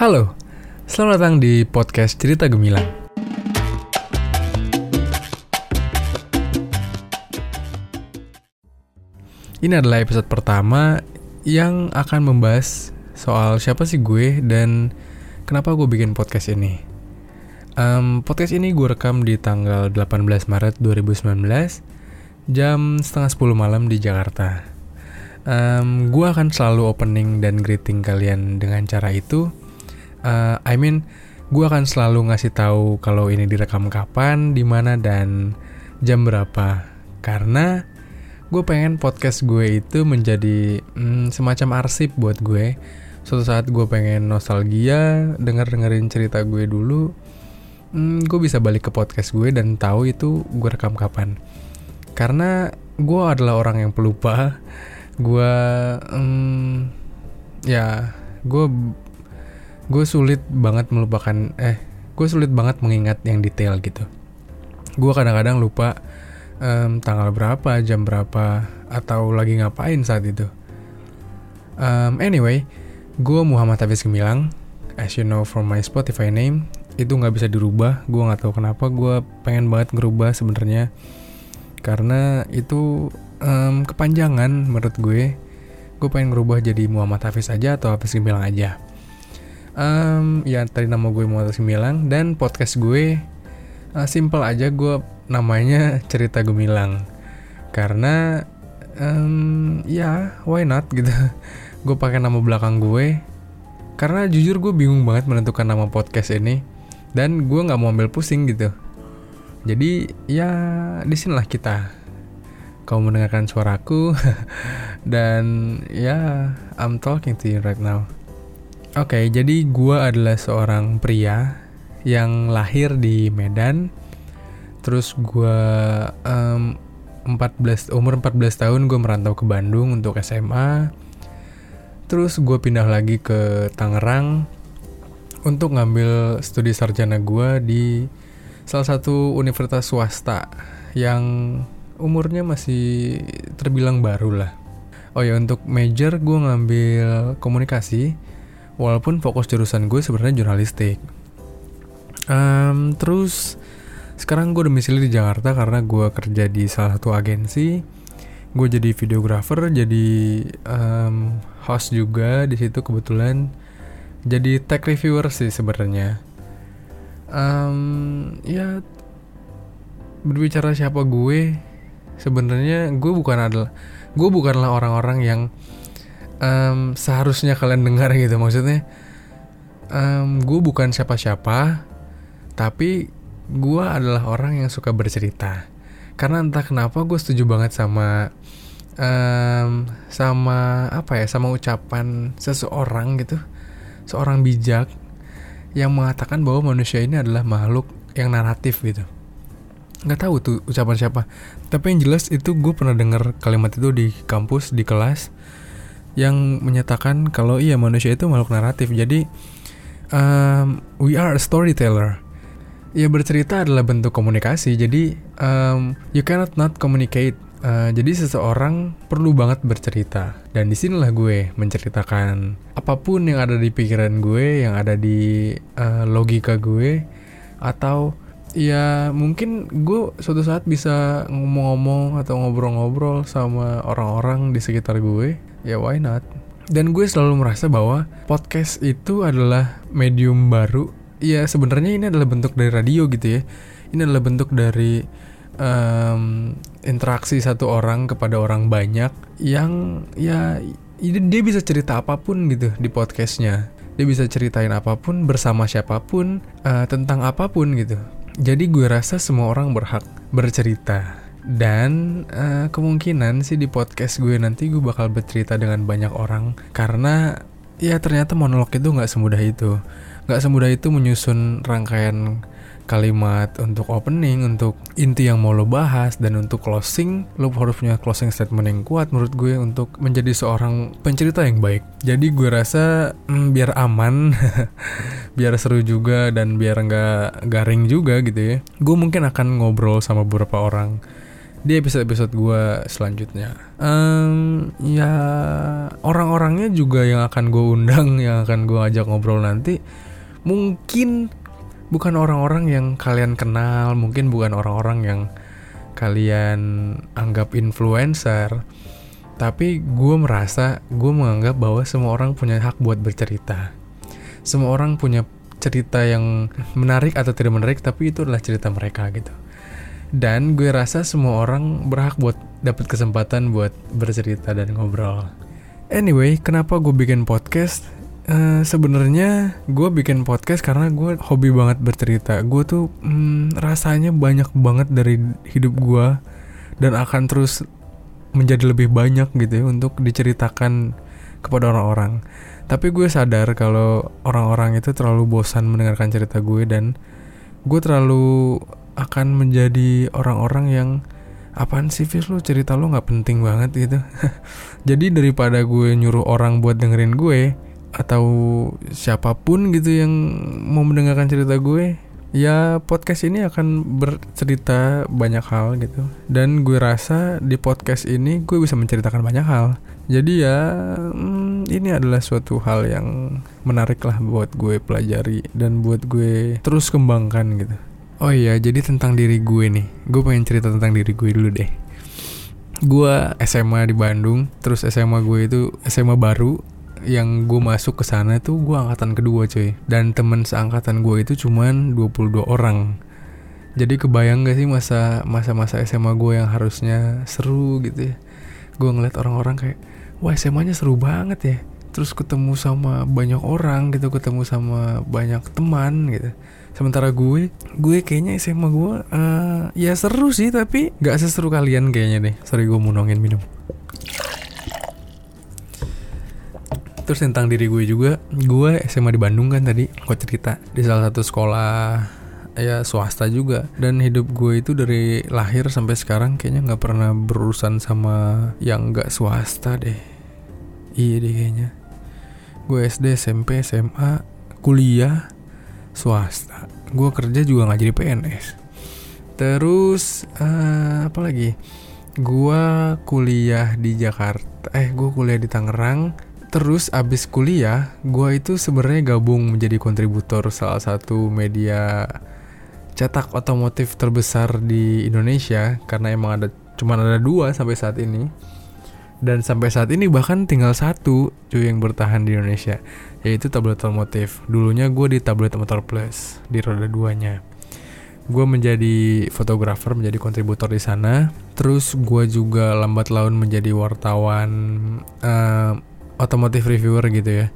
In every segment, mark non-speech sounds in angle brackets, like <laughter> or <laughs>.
Halo, selamat datang di podcast Cerita Gemilang. Ini adalah episode pertama yang akan membahas soal siapa sih gue dan kenapa gue bikin podcast ini. Um, podcast ini gue rekam di tanggal 18 Maret 2019 jam setengah 10 malam di Jakarta. Um, gue akan selalu opening dan greeting kalian dengan cara itu. Uh, I mean, gue akan selalu ngasih tahu kalau ini direkam kapan, di mana dan jam berapa. Karena gue pengen podcast gue itu menjadi hmm, semacam arsip buat gue. Suatu saat gue pengen nostalgia, denger dengerin cerita gue dulu, hmm, gue bisa balik ke podcast gue dan tahu itu gue rekam kapan. Karena gue adalah orang yang pelupa, gue, hmm, ya, gue, gue sulit banget melupakan, eh, gue sulit banget mengingat yang detail gitu. Gue kadang-kadang lupa um, tanggal berapa, jam berapa, atau lagi ngapain saat itu. Um, anyway, gue Muhammad Hafiz Gemilang. As you know from my Spotify name, itu nggak bisa dirubah. Gue nggak tahu kenapa. Gue pengen banget ngerubah sebenarnya, karena itu um, kepanjangan menurut gue. Gue pengen ngerubah jadi Muhammad Hafiz aja atau Hafiz Gemilang aja. Um, ya tadi nama gue Muhammad Gemilang dan podcast gue uh, simple aja gue namanya cerita gemilang. Karena um, ya why not gitu. <laughs> Gue pakai nama belakang gue. Karena jujur gue bingung banget menentukan nama podcast ini dan gue nggak mau ambil pusing gitu. Jadi ya di sinilah kita. Kau mendengarkan suaraku. <laughs> Dan ya I'm talking to you right now oke okay, jadi gue adalah seorang pria yang lahir di Medan. Terus gue um, 14 umur 14 tahun gue merantau ke Bandung untuk SMA terus gue pindah lagi ke Tangerang untuk ngambil studi sarjana gue di salah satu universitas swasta yang umurnya masih terbilang baru lah. Oh ya untuk major gue ngambil komunikasi walaupun fokus jurusan gue sebenarnya jurnalistik. Um, terus sekarang gue domisili di Jakarta karena gue kerja di salah satu agensi. Gue jadi videographer jadi um, host juga di situ kebetulan. Jadi tech reviewer sih sebenarnya. Um, ya berbicara siapa gue sebenarnya gue bukan adalah gue bukanlah orang-orang yang um, seharusnya kalian dengar gitu maksudnya. Um, gue bukan siapa-siapa tapi gue adalah orang yang suka bercerita. Karena entah kenapa gue setuju banget sama um, sama apa ya sama ucapan seseorang gitu seorang bijak yang mengatakan bahwa manusia ini adalah makhluk yang naratif gitu. Nggak tahu tuh ucapan siapa tapi yang jelas itu gue pernah dengar kalimat itu di kampus di kelas yang menyatakan kalau iya manusia itu makhluk naratif. Jadi um, we are a storyteller. Ya bercerita adalah bentuk komunikasi. Jadi um, you cannot not communicate. Uh, jadi seseorang perlu banget bercerita. Dan di sinilah gue menceritakan apa pun yang ada di pikiran gue yang ada di uh, logika gue atau ya mungkin gue suatu saat bisa ngomong-ngomong atau ngobrol-ngobrol sama orang-orang di sekitar gue ya why not? Dan gue selalu merasa bahwa podcast itu adalah medium baru. Ya sebenarnya ini adalah bentuk dari radio gitu ya. Ini adalah bentuk dari um, interaksi satu orang kepada orang banyak yang ya dia bisa cerita apa pun gitu di podcastnya. Dia bisa ceritain apa pun bersama siapa pun uh, tentang apa pun gitu jadi gue rasa semua orang berhak bercerita. Dan uh, kemungkinan sih di podcast gue nanti gue bakal bercerita dengan banyak orang. Karena ya ternyata monolog itu nggak semudah itu. Nggak semudah itu menyusun rangkaian kalimat untuk opening, untuk inti yang mau lo bahas, dan untuk closing, lo harus punya closing statement yang kuat menurut gue untuk menjadi seorang pencerita yang baik. Jadi gue rasa hmm, biar aman, <laughs> biar seru juga, dan biar nggak garing juga gitu ya. Gue mungkin akan ngobrol sama beberapa orang di episode-episode gue selanjutnya. Um, ya orang-orangnya juga yang akan gue undang, <laughs> yang akan gue ajak ngobrol nanti, mungkin bukan orang-orang yang kalian kenal, mungkin bukan orang-orang yang kalian anggap influencer, tapi gue merasa gue menganggap bahwa semua orang punya hak buat bercerita. Semua orang punya cerita yang menarik atau tidak menarik, tapi itu adalah cerita mereka gitu dan gue rasa semua orang berhak buat dapat kesempatan buat bercerita dan ngobrol. Anyway, kenapa gue bikin podcast? Uh, Sebenarnya gue bikin podcast karena gue hobi banget bercerita. Gue tuh hmm, rasanya banyak banget dari hidup gue dan akan terus menjadi lebih banyak gitu ya untuk diceritakan kepada orang-orang. Tapi gue sadar kalau orang-orang itu terlalu bosan mendengarkan cerita gue dan gue terlalu akan menjadi orang-orang yang apaan sih Fis lu cerita lu nggak penting banget gitu <laughs> jadi daripada gue nyuruh orang buat dengerin gue atau siapa pun gitu yang mau mendengarkan cerita gue ya podcast ini akan bercerita banyak hal gitu dan gue rasa di podcast ini gue bisa menceritakan banyak hal jadi ya hmm, ini adalah suatu hal yang menarik lah buat gue pelajari dan buat gue terus kembangkan gitu Oh iya, jadi tentang diri gue nih. Gue pengen cerita tentang diri gue dulu deh. Gue SMA di Bandung, terus SMA gue itu SMA baru yang gue masuk ke sana tuh gue angkatan kedua coy dan temen seangkatan gue itu cuman 22 orang. Jadi kebayang gak sih masa masa masa SMA gue yang harusnya seru gitu ya? Gue ngeliat orang-orang kayak wah SMA nya seru banget ya. Terus ketemu sama banyak orang gitu ketemu sama banyak teman gitu. Sementara gue gue kayaknya SMA gue uh, ya seru sih tapi nggak seseru kalian kayaknya deh. Sorry gue mau nongin minum terus tentang diri gue juga gue SMA di Bandung kan tadi gue cerita. Di salah satu sekolah ya swasta juga. Dan hidup gue itu dari lahir sampai sekarang kayaknya nggak pernah berurusan sama yang nggak swasta deh. Iya deh kayaknya. Gue SD SMP SMA kuliah swasta. Gue kerja juga nggak jadi PNS terus uh, apa lagi? Gue kuliah di Jakarta eh gue kuliah di Tangerang terus abis kuliah gue itu sebenarnya gabung menjadi kontributor salah satu media cetak otomotif terbesar di Indonesia karena emang ada cuma ada dua sampai saat ini. Dan sampai saat ini bahkan tinggal satu cuy yang bertahan di Indonesia yaitu tablet otomotif. Dulunya gue di tablet motor plus di roda duanya. Gue menjadi fotografer menjadi kontributor di sana. Terus gue juga lambat laun menjadi wartawan uh, otomotif reviewer gitu ya.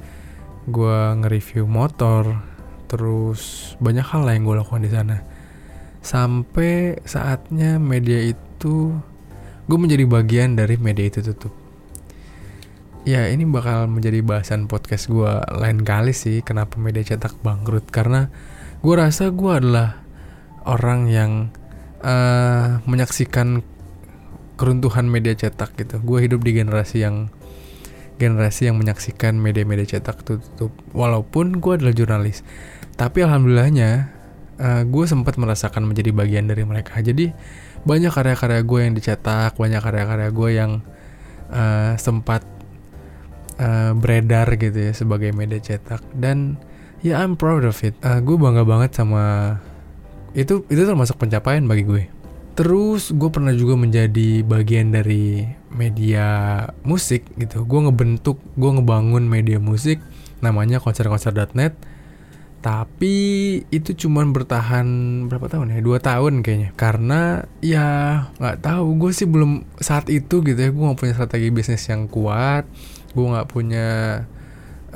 Gue nge-review motor terus banyak hal lah yang gue lakukan di sana. Sampai saatnya media itu gue menjadi bagian dari media itu tutup. Ya ini bakal menjadi bahasan podcast gue lain kali sih kenapa media cetak bangkrut. Karena gue rasa gue adalah orang yang uh, menyaksikan keruntuhan media cetak gitu. Gue hidup di generasi yang generasi yang menyaksikan media-media cetak tutup walaupun gue adalah jurnalis tapi alhamdulillahnya uh, gue sempat merasakan menjadi bagian dari mereka. Jadi banyak karya-karya gue yang dicetak banyak karya-karya gue yang uh, sempat uh, beredar gitu ya sebagai media cetak. Dan ya I'm proud of it. Uh, gue bangga banget sama itu itu termasuk pencapaian bagi gue. Terus gue pernah juga menjadi bagian dari media musik gitu. Gue ngebentuk gue ngebangun media musik namanya konser-konser.net tapi itu cuman bertahan berapa tahun ya? Dua tahun kayaknya. Karena ya nggak tahu gue sih belum saat itu gitu ya. Gue nggak punya strategi bisnis yang kuat. Gue nggak punya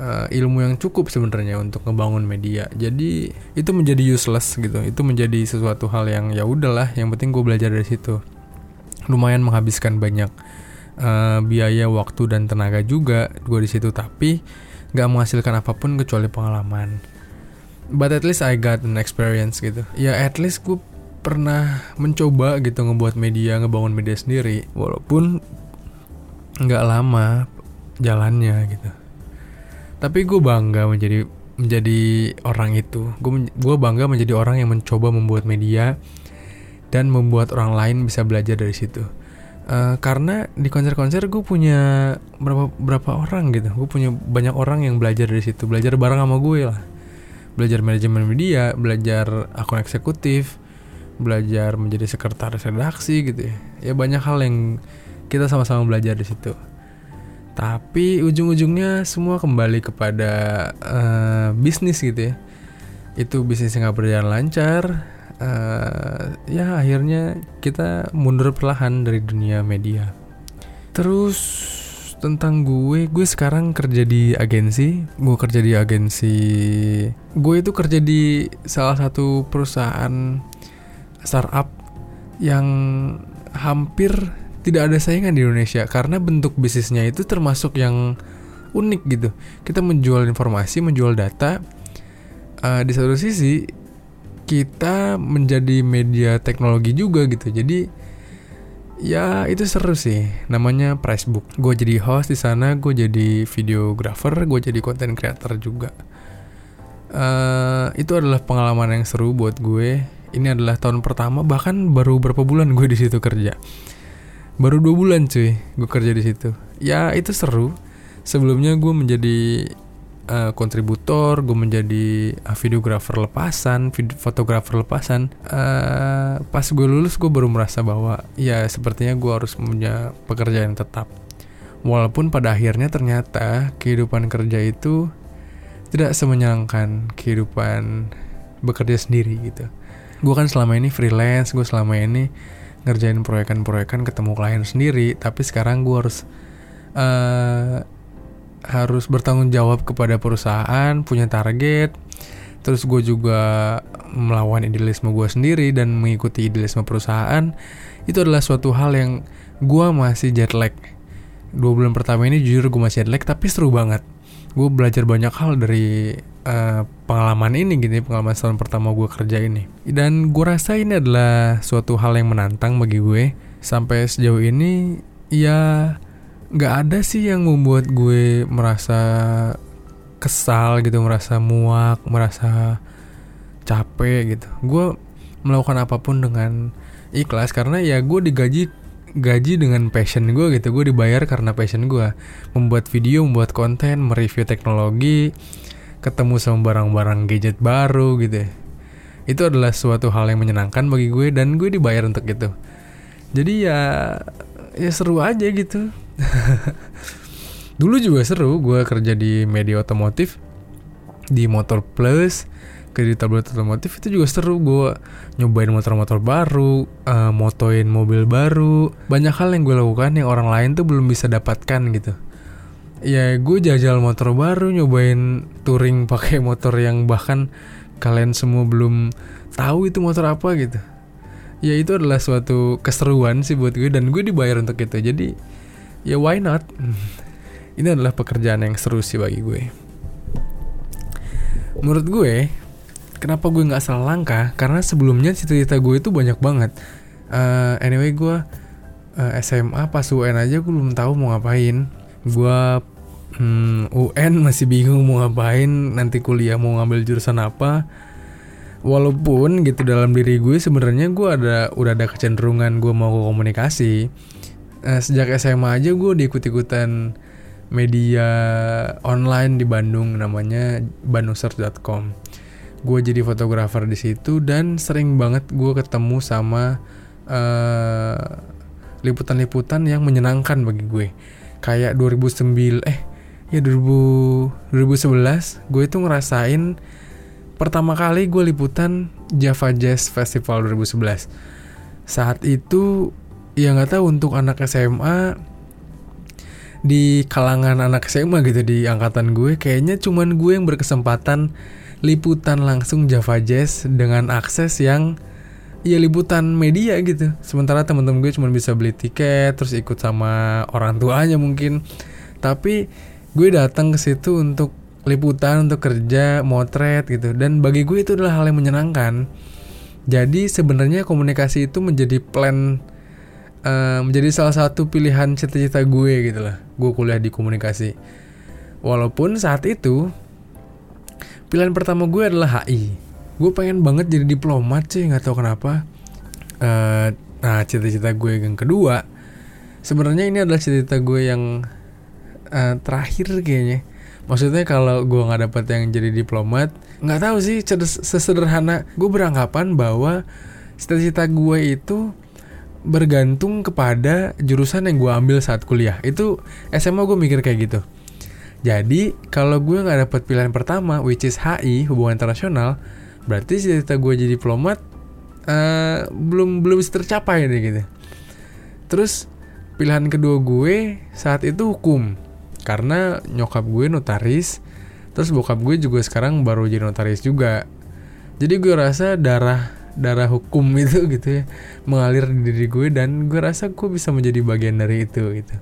uh, ilmu yang cukup sebenarnya untuk ngebangun media. Jadi itu menjadi useless gitu. Itu menjadi sesuatu hal yang ya udahlah yang penting gue belajar dari situ. Lumayan menghabiskan banyak uh, biaya waktu dan tenaga juga gue di situ tapi nggak menghasilkan apa pun kecuali pengalaman. But at least I got an experience gitu. Ya at least gue pernah mencoba gitu ngebuat media ngebangun media sendiri walaupun nggak lama jalannya gitu. Tapi gue bangga menjadi menjadi orang itu. Gue gue bangga menjadi orang yang mencoba membuat media dan membuat orang lain bisa belajar dari situ. Uh, karena di konser-konser gue punya berapa berapa orang gitu, gue punya banyak orang yang belajar dari situ, belajar bareng sama gue lah, belajar manajemen media, belajar akun eksekutif, belajar menjadi sekretaris redaksi gitu ya, ya banyak hal yang kita sama-sama belajar di situ. Tapi ujung-ujungnya semua kembali kepada uh, bisnis gitu ya. Itu bisnis yang gak berjalan lancar, uh, ya akhirnya kita mundur perlahan dari dunia media. Terus tentang gue, gue sekarang kerja di agensi, gue kerja di agensi, gue itu kerja di salah satu perusahaan startup yang hampir tidak ada saingan di Indonesia karena bentuk bisnisnya itu termasuk yang unik gitu. Kita menjual informasi, menjual data. Uh, di satu sisi kita menjadi media teknologi juga gitu. Jadi ya itu seru sih. Namanya Pricebook. Gue jadi host di sana gue jadi videographer gue jadi content creator juga. Uh, itu adalah pengalaman yang seru buat gue. Ini adalah tahun pertama bahkan baru berapa bulan gue di situ kerja. Baru dua bulan cuy gue kerja di situ. Ya itu seru. Sebelumnya gue menjadi uh, kontributor, gue menjadi uh, videografer lepasan, fotografer lepasan. Uh, pas gue lulus gue baru merasa bahwa ya sepertinya gue harus punya pekerjaan tetap. Walaupun pada akhirnya ternyata kehidupan kerja itu tidak semenyenangkan kehidupan bekerja sendiri gitu. Gue kan selama ini freelance, gue selama ini ngerjain proyekan-proyekan ketemu klien sendiri, tapi sekarang gue harus uh, harus bertanggung jawab kepada perusahaan, punya target. Terus gue juga melawan idealisme gue sendiri dan mengikuti idealisme perusahaan. Itu adalah suatu hal yang gue masih jet lag. Dua bulan pertama ini jujur gue masih jet lag, tapi seru banget. Gue belajar banyak hal dari uh, pengalaman ini gitu, pengalaman tahun pertama gue kerja ini. Dan gue rasa ini adalah suatu hal yang menantang bagi gue. Sampai sejauh ini, ya nggak ada sih yang membuat gue merasa kesal gitu merasa muak merasa capek gitu. Gue melakukan apa pun dengan ikhlas karena ya gue digaji gaji dengan passion gue gitu. Gue dibayar karena passion gue. Membuat video membuat konten mereview teknologi ketemu sama barang-barang gadget baru gitu ya. itu adalah suatu hal yang menyenangkan bagi gue dan gue dibayar untuk itu. Jadi ya ya seru aja gitu <laughs> Dulu juga seru gue kerja di media otomotif di Motor Plus kerja di tablet otomotif itu juga seru. Gue nyobain motor-motor baru uh, motoin mobil baru. Banyak hal yang gue lakukan yang orang lain tuh belum bisa dapatkan gitu. Ya gue jajal motor baru nyobain touring <laughs> pakai motor yang bahkan kalian semua belum tahu itu motor apa gitu. Ya itu adalah suatu keseruan sih buat gue dan gue dibayar untuk itu. Jadi ya why not? <laughs> Ini adalah pekerjaan yang seru sih bagi gue. Menurut gue kenapa gue nggak salah langkah? Karena sebelumnya cita-cita gue itu banyak banget. Uh, anyway gue uh, SMA pas UN aja gue belum tahu mau ngapain. Gue hmm, UN masih bingung mau ngapain nanti kuliah mau ngambil jurusan apa. Walaupun gitu dalam diri gue sebenarnya gue ada udah ada kecenderungan gue mau komunikasi eh, sejak SMA aja gue diikut-ikutan media online di Bandung namanya bandungsearch.com. Gue jadi fotografer di situ dan sering banget gue ketemu sama eh, liputan-liputan yang menyenangkan bagi gue. Kayak 2009 eh ya 2000 2011 gue itu ngerasain pertama kali gue liputan Java Jazz Festival 2011. Saat itu ya nggak tahu untuk anak SMA di kalangan anak SMA gitu di angkatan gue kayaknya cuman gue yang berkesempatan liputan langsung Java Jazz dengan akses yang ya liputan media gitu. Sementara teman-teman gue cuma bisa beli tiket terus ikut sama orang tuanya mungkin. Tapi gue datang ke situ untuk liputan untuk kerja motret gitu. Dan bagi gue itu adalah hal yang menyenangkan. Jadi sebenarnya komunikasi itu menjadi plan uh, menjadi salah satu pilihan cita-cita gue gitu lah. Gue kuliah di komunikasi. Walaupun saat itu pilihan pertama gue adalah HI gue pengen banget jadi diplomat sih nggak tahu kenapa. Uh, nah cita-cita gue yang kedua sebenarnya ini adalah cita-cita gue yang uh, terakhir kayaknya. Maksudnya kalau gue nggak dapet yang jadi diplomat nggak tahu sih sesederhana. Gue beranggapan bahwa cita-cita gue itu bergantung kepada jurusan yang gue ambil saat kuliah. Itu SMA gue mikir kayak gitu. Jadi kalau gue nggak dapet pilihan pertama which is HI hubungan internasional berarti cita-cita gue jadi diplomat uh, belum belum tercapai deh gitu. Terus pilihan kedua gue saat itu hukum. Karena nyokap gue notaris terus bokap gue juga sekarang baru jadi notaris juga. Jadi gue rasa darah darah hukum <laughs> itu gitu ya mengalir di diri gue dan gue rasa gue bisa menjadi bagian dari itu gitu.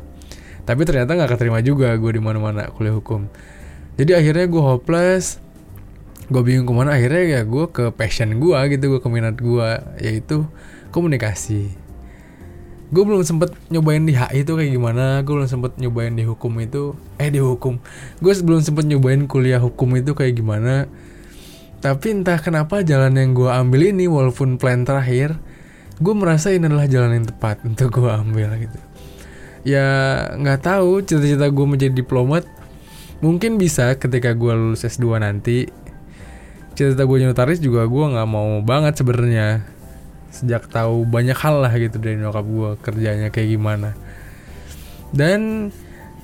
Tapi ternyata nggak keterima juga gue di mana-mana kuliah hukum. Jadi akhirnya gue hopeless gue bingung ke mana akhirnya ya gue ke passion gue gitu gue ke minat gue yaitu komunikasi. Gue belum sempet nyobain di HI itu kayak gimana gue belum sempet nyobain di hukum itu eh di hukum. Gue belum sempet nyobain kuliah hukum itu kayak gimana tapi entah kenapa jalan yang gue ambil ini walaupun plan terakhir gue merasa ini adalah jalan yang tepat untuk gue ambil gitu. Ya nggak tahu cita-cita gue menjadi diplomat. Mungkin bisa ketika gue lulus S2 nanti. Cita-cita gue notaris juga gue nggak mau banget sebenarnya. Sejak tahu banyak hal lah gitu dari nyokap gue kerjanya kayak gimana. Dan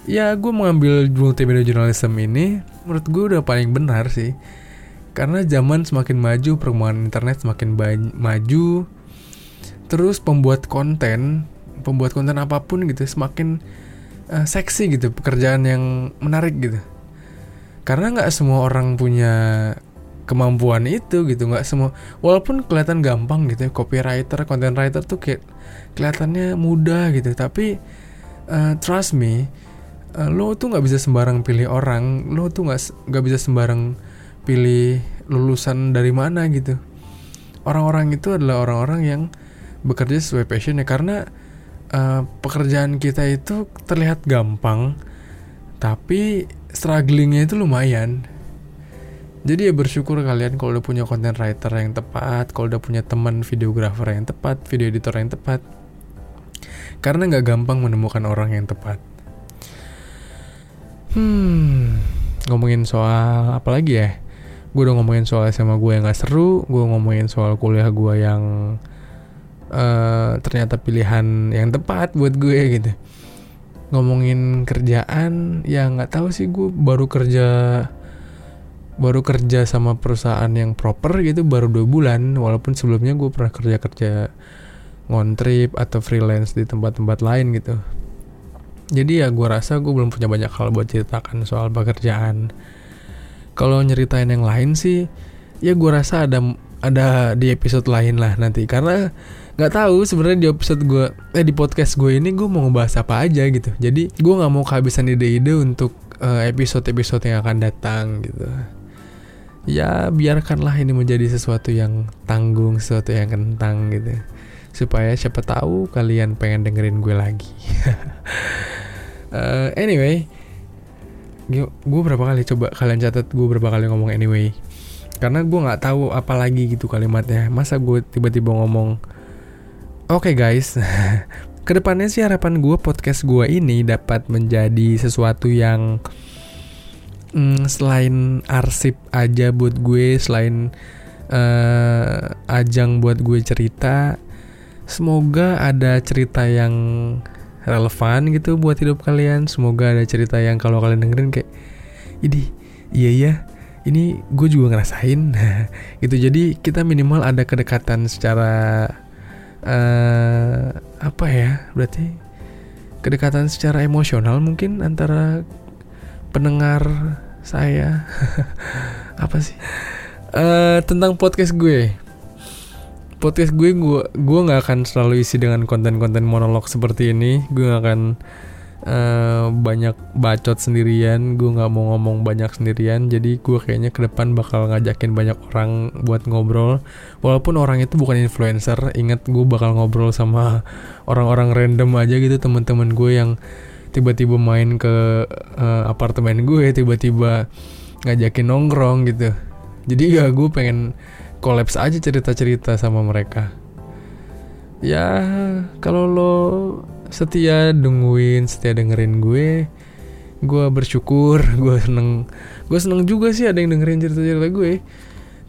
ya gue mengambil multimedia journalism ini menurut gue udah paling benar sih karena zaman semakin maju perkembangan internet semakin maju terus pembuat konten pembuat konten apa pun gitu semakin uh, seksi gitu pekerjaan yang menarik gitu. Karena nggak semua orang punya kemampuan itu gitu nggak semua walaupun kelihatan gampang gitu ya copywriter content writer tuh kayak kelihatannya mudah gitu. Tapi uh, trust me uh, lo tuh nggak bisa sembarang pilih orang lo tuh nggak nggak bisa sembarang pilih lulusan dari mana gitu orang-orang itu adalah orang-orang yang bekerja sesuai passionnya karena uh, pekerjaan kita itu terlihat gampang tapi strugglingnya itu lumayan jadi ya bersyukur kalian kalau udah punya content writer yang tepat, kalau udah punya teman videographer yang tepat, video editor yang tepat. Karena nggak gampang menemukan orang yang tepat. Hmm, ngomongin soal apa lagi ya? Gue udah ngomongin soal SMA gue yang gak seru, gue ngomongin soal kuliah gue yang uh, ternyata pilihan yang tepat buat gue gitu. Ngomongin kerjaan, ya nggak tahu sih gue baru kerja baru kerja sama perusahaan yang proper gitu baru dua bulan. Walaupun sebelumnya gue pernah kerja kerja ngontrip atau freelance di tempat-tempat lain gitu. Jadi ya gue rasa gue belum punya banyak hal buat ceritakan soal pekerjaan kalau nyeritain yang lain sih ya gue rasa ada ada di episode lain lah nanti karena nggak tahu sebenarnya di episode gue eh di podcast gue ini gue mau ngebahas apa aja gitu jadi gue nggak mau kehabisan ide-ide untuk eh, episode -episode yang akan datang gitu ya biarkanlah ini menjadi sesuatu yang tanggung, sesuatu yang kentang gitu. Supaya siapa tahu kalian pengen dengerin gue lagi. uh, <laughs> anyway, gue berapa kali coba kalian catat gue berapa kali ngomong anyway. Karena gue nggak tahu apa lagi gitu kalimatnya. Masa gue tiba-tiba ngomong, oke okay guys, <laughs> ke depannya sih harapan gue podcast gue ini dapat menjadi sesuatu yang mm, selain arsip aja buat gue selain uh, ajang buat gue cerita semoga ada cerita yang relevan gitu buat hidup kalian. Semoga ada cerita yang kalau kalian dengerin kayak ini iya ya ini gue juga ngerasain. <laughs> Gitu. Jadi kita minimal ada kedekatan secara uh, apa ya berarti kedekatan secara emosional mungkin antara pendengar saya. <laughs> Apa sih? Uh, tentang podcast gue podcast gue gue gue nggak akan selalu isi dengan konten-konten monolog seperti ini. Gue nggak akan uh, banyak bacot sendirian. Gue nggak mau ngomong banyak sendirian. Jadi gue kayaknya ke depan bakal ngajakin banyak orang buat ngobrol. Walaupun orang itu bukan influencer ingat gue bakal ngobrol sama orang-orang random aja gitu teman-teman gue yang tiba-tiba main ke uh, apartemen gue tiba-tiba ngajakin nongkrong gitu. Jadi ya gue pengen kolaps aja cerita-cerita sama mereka. Ya kalau lo setia denguin setia dengerin gue gue bersyukur <laughs> gue seneng gue seneng juga sih ada yang dengerin cerita cerita gue.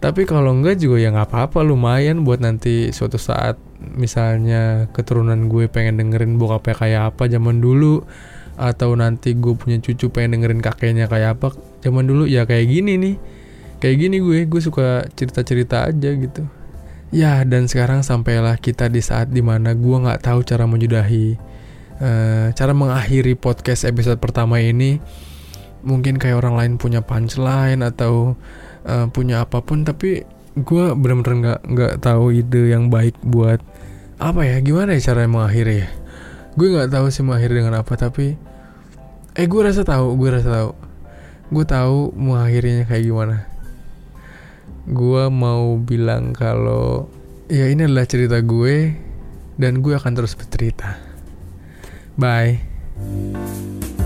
Tapi kalau enggak juga ya nggak apa-apa lumayan buat nanti suatu saat misalnya keturunan gue pengen dengerin bokapnya kayak apa zaman dulu atau nanti gue punya cucu pengen dengerin kakeknya kayak apa zaman dulu ya kayak gini nih kayak gini gue gue suka cerita-cerita aja gitu Ya, dan sekarang sampailah kita di saat di mana gue nggak tahu cara menyudahi, uh, cara mengakhiri podcast episode pertama ini. Mungkin kayak orang lain punya punchline atau uh, punya apa pun, tapi gue bener-bener nggak nggak tahu ide yang baik buat apa ya, gimana ya cara mengakhiri ya. Gue nggak tahu sih mengakhiri dengan apa, tapi eh gue rasa tahu, gue rasa tahu, gue tahu mengakhirinya kayak gimana gue mau bilang kalau ya ini adalah cerita gue dan gue akan terus bercerita. Bye.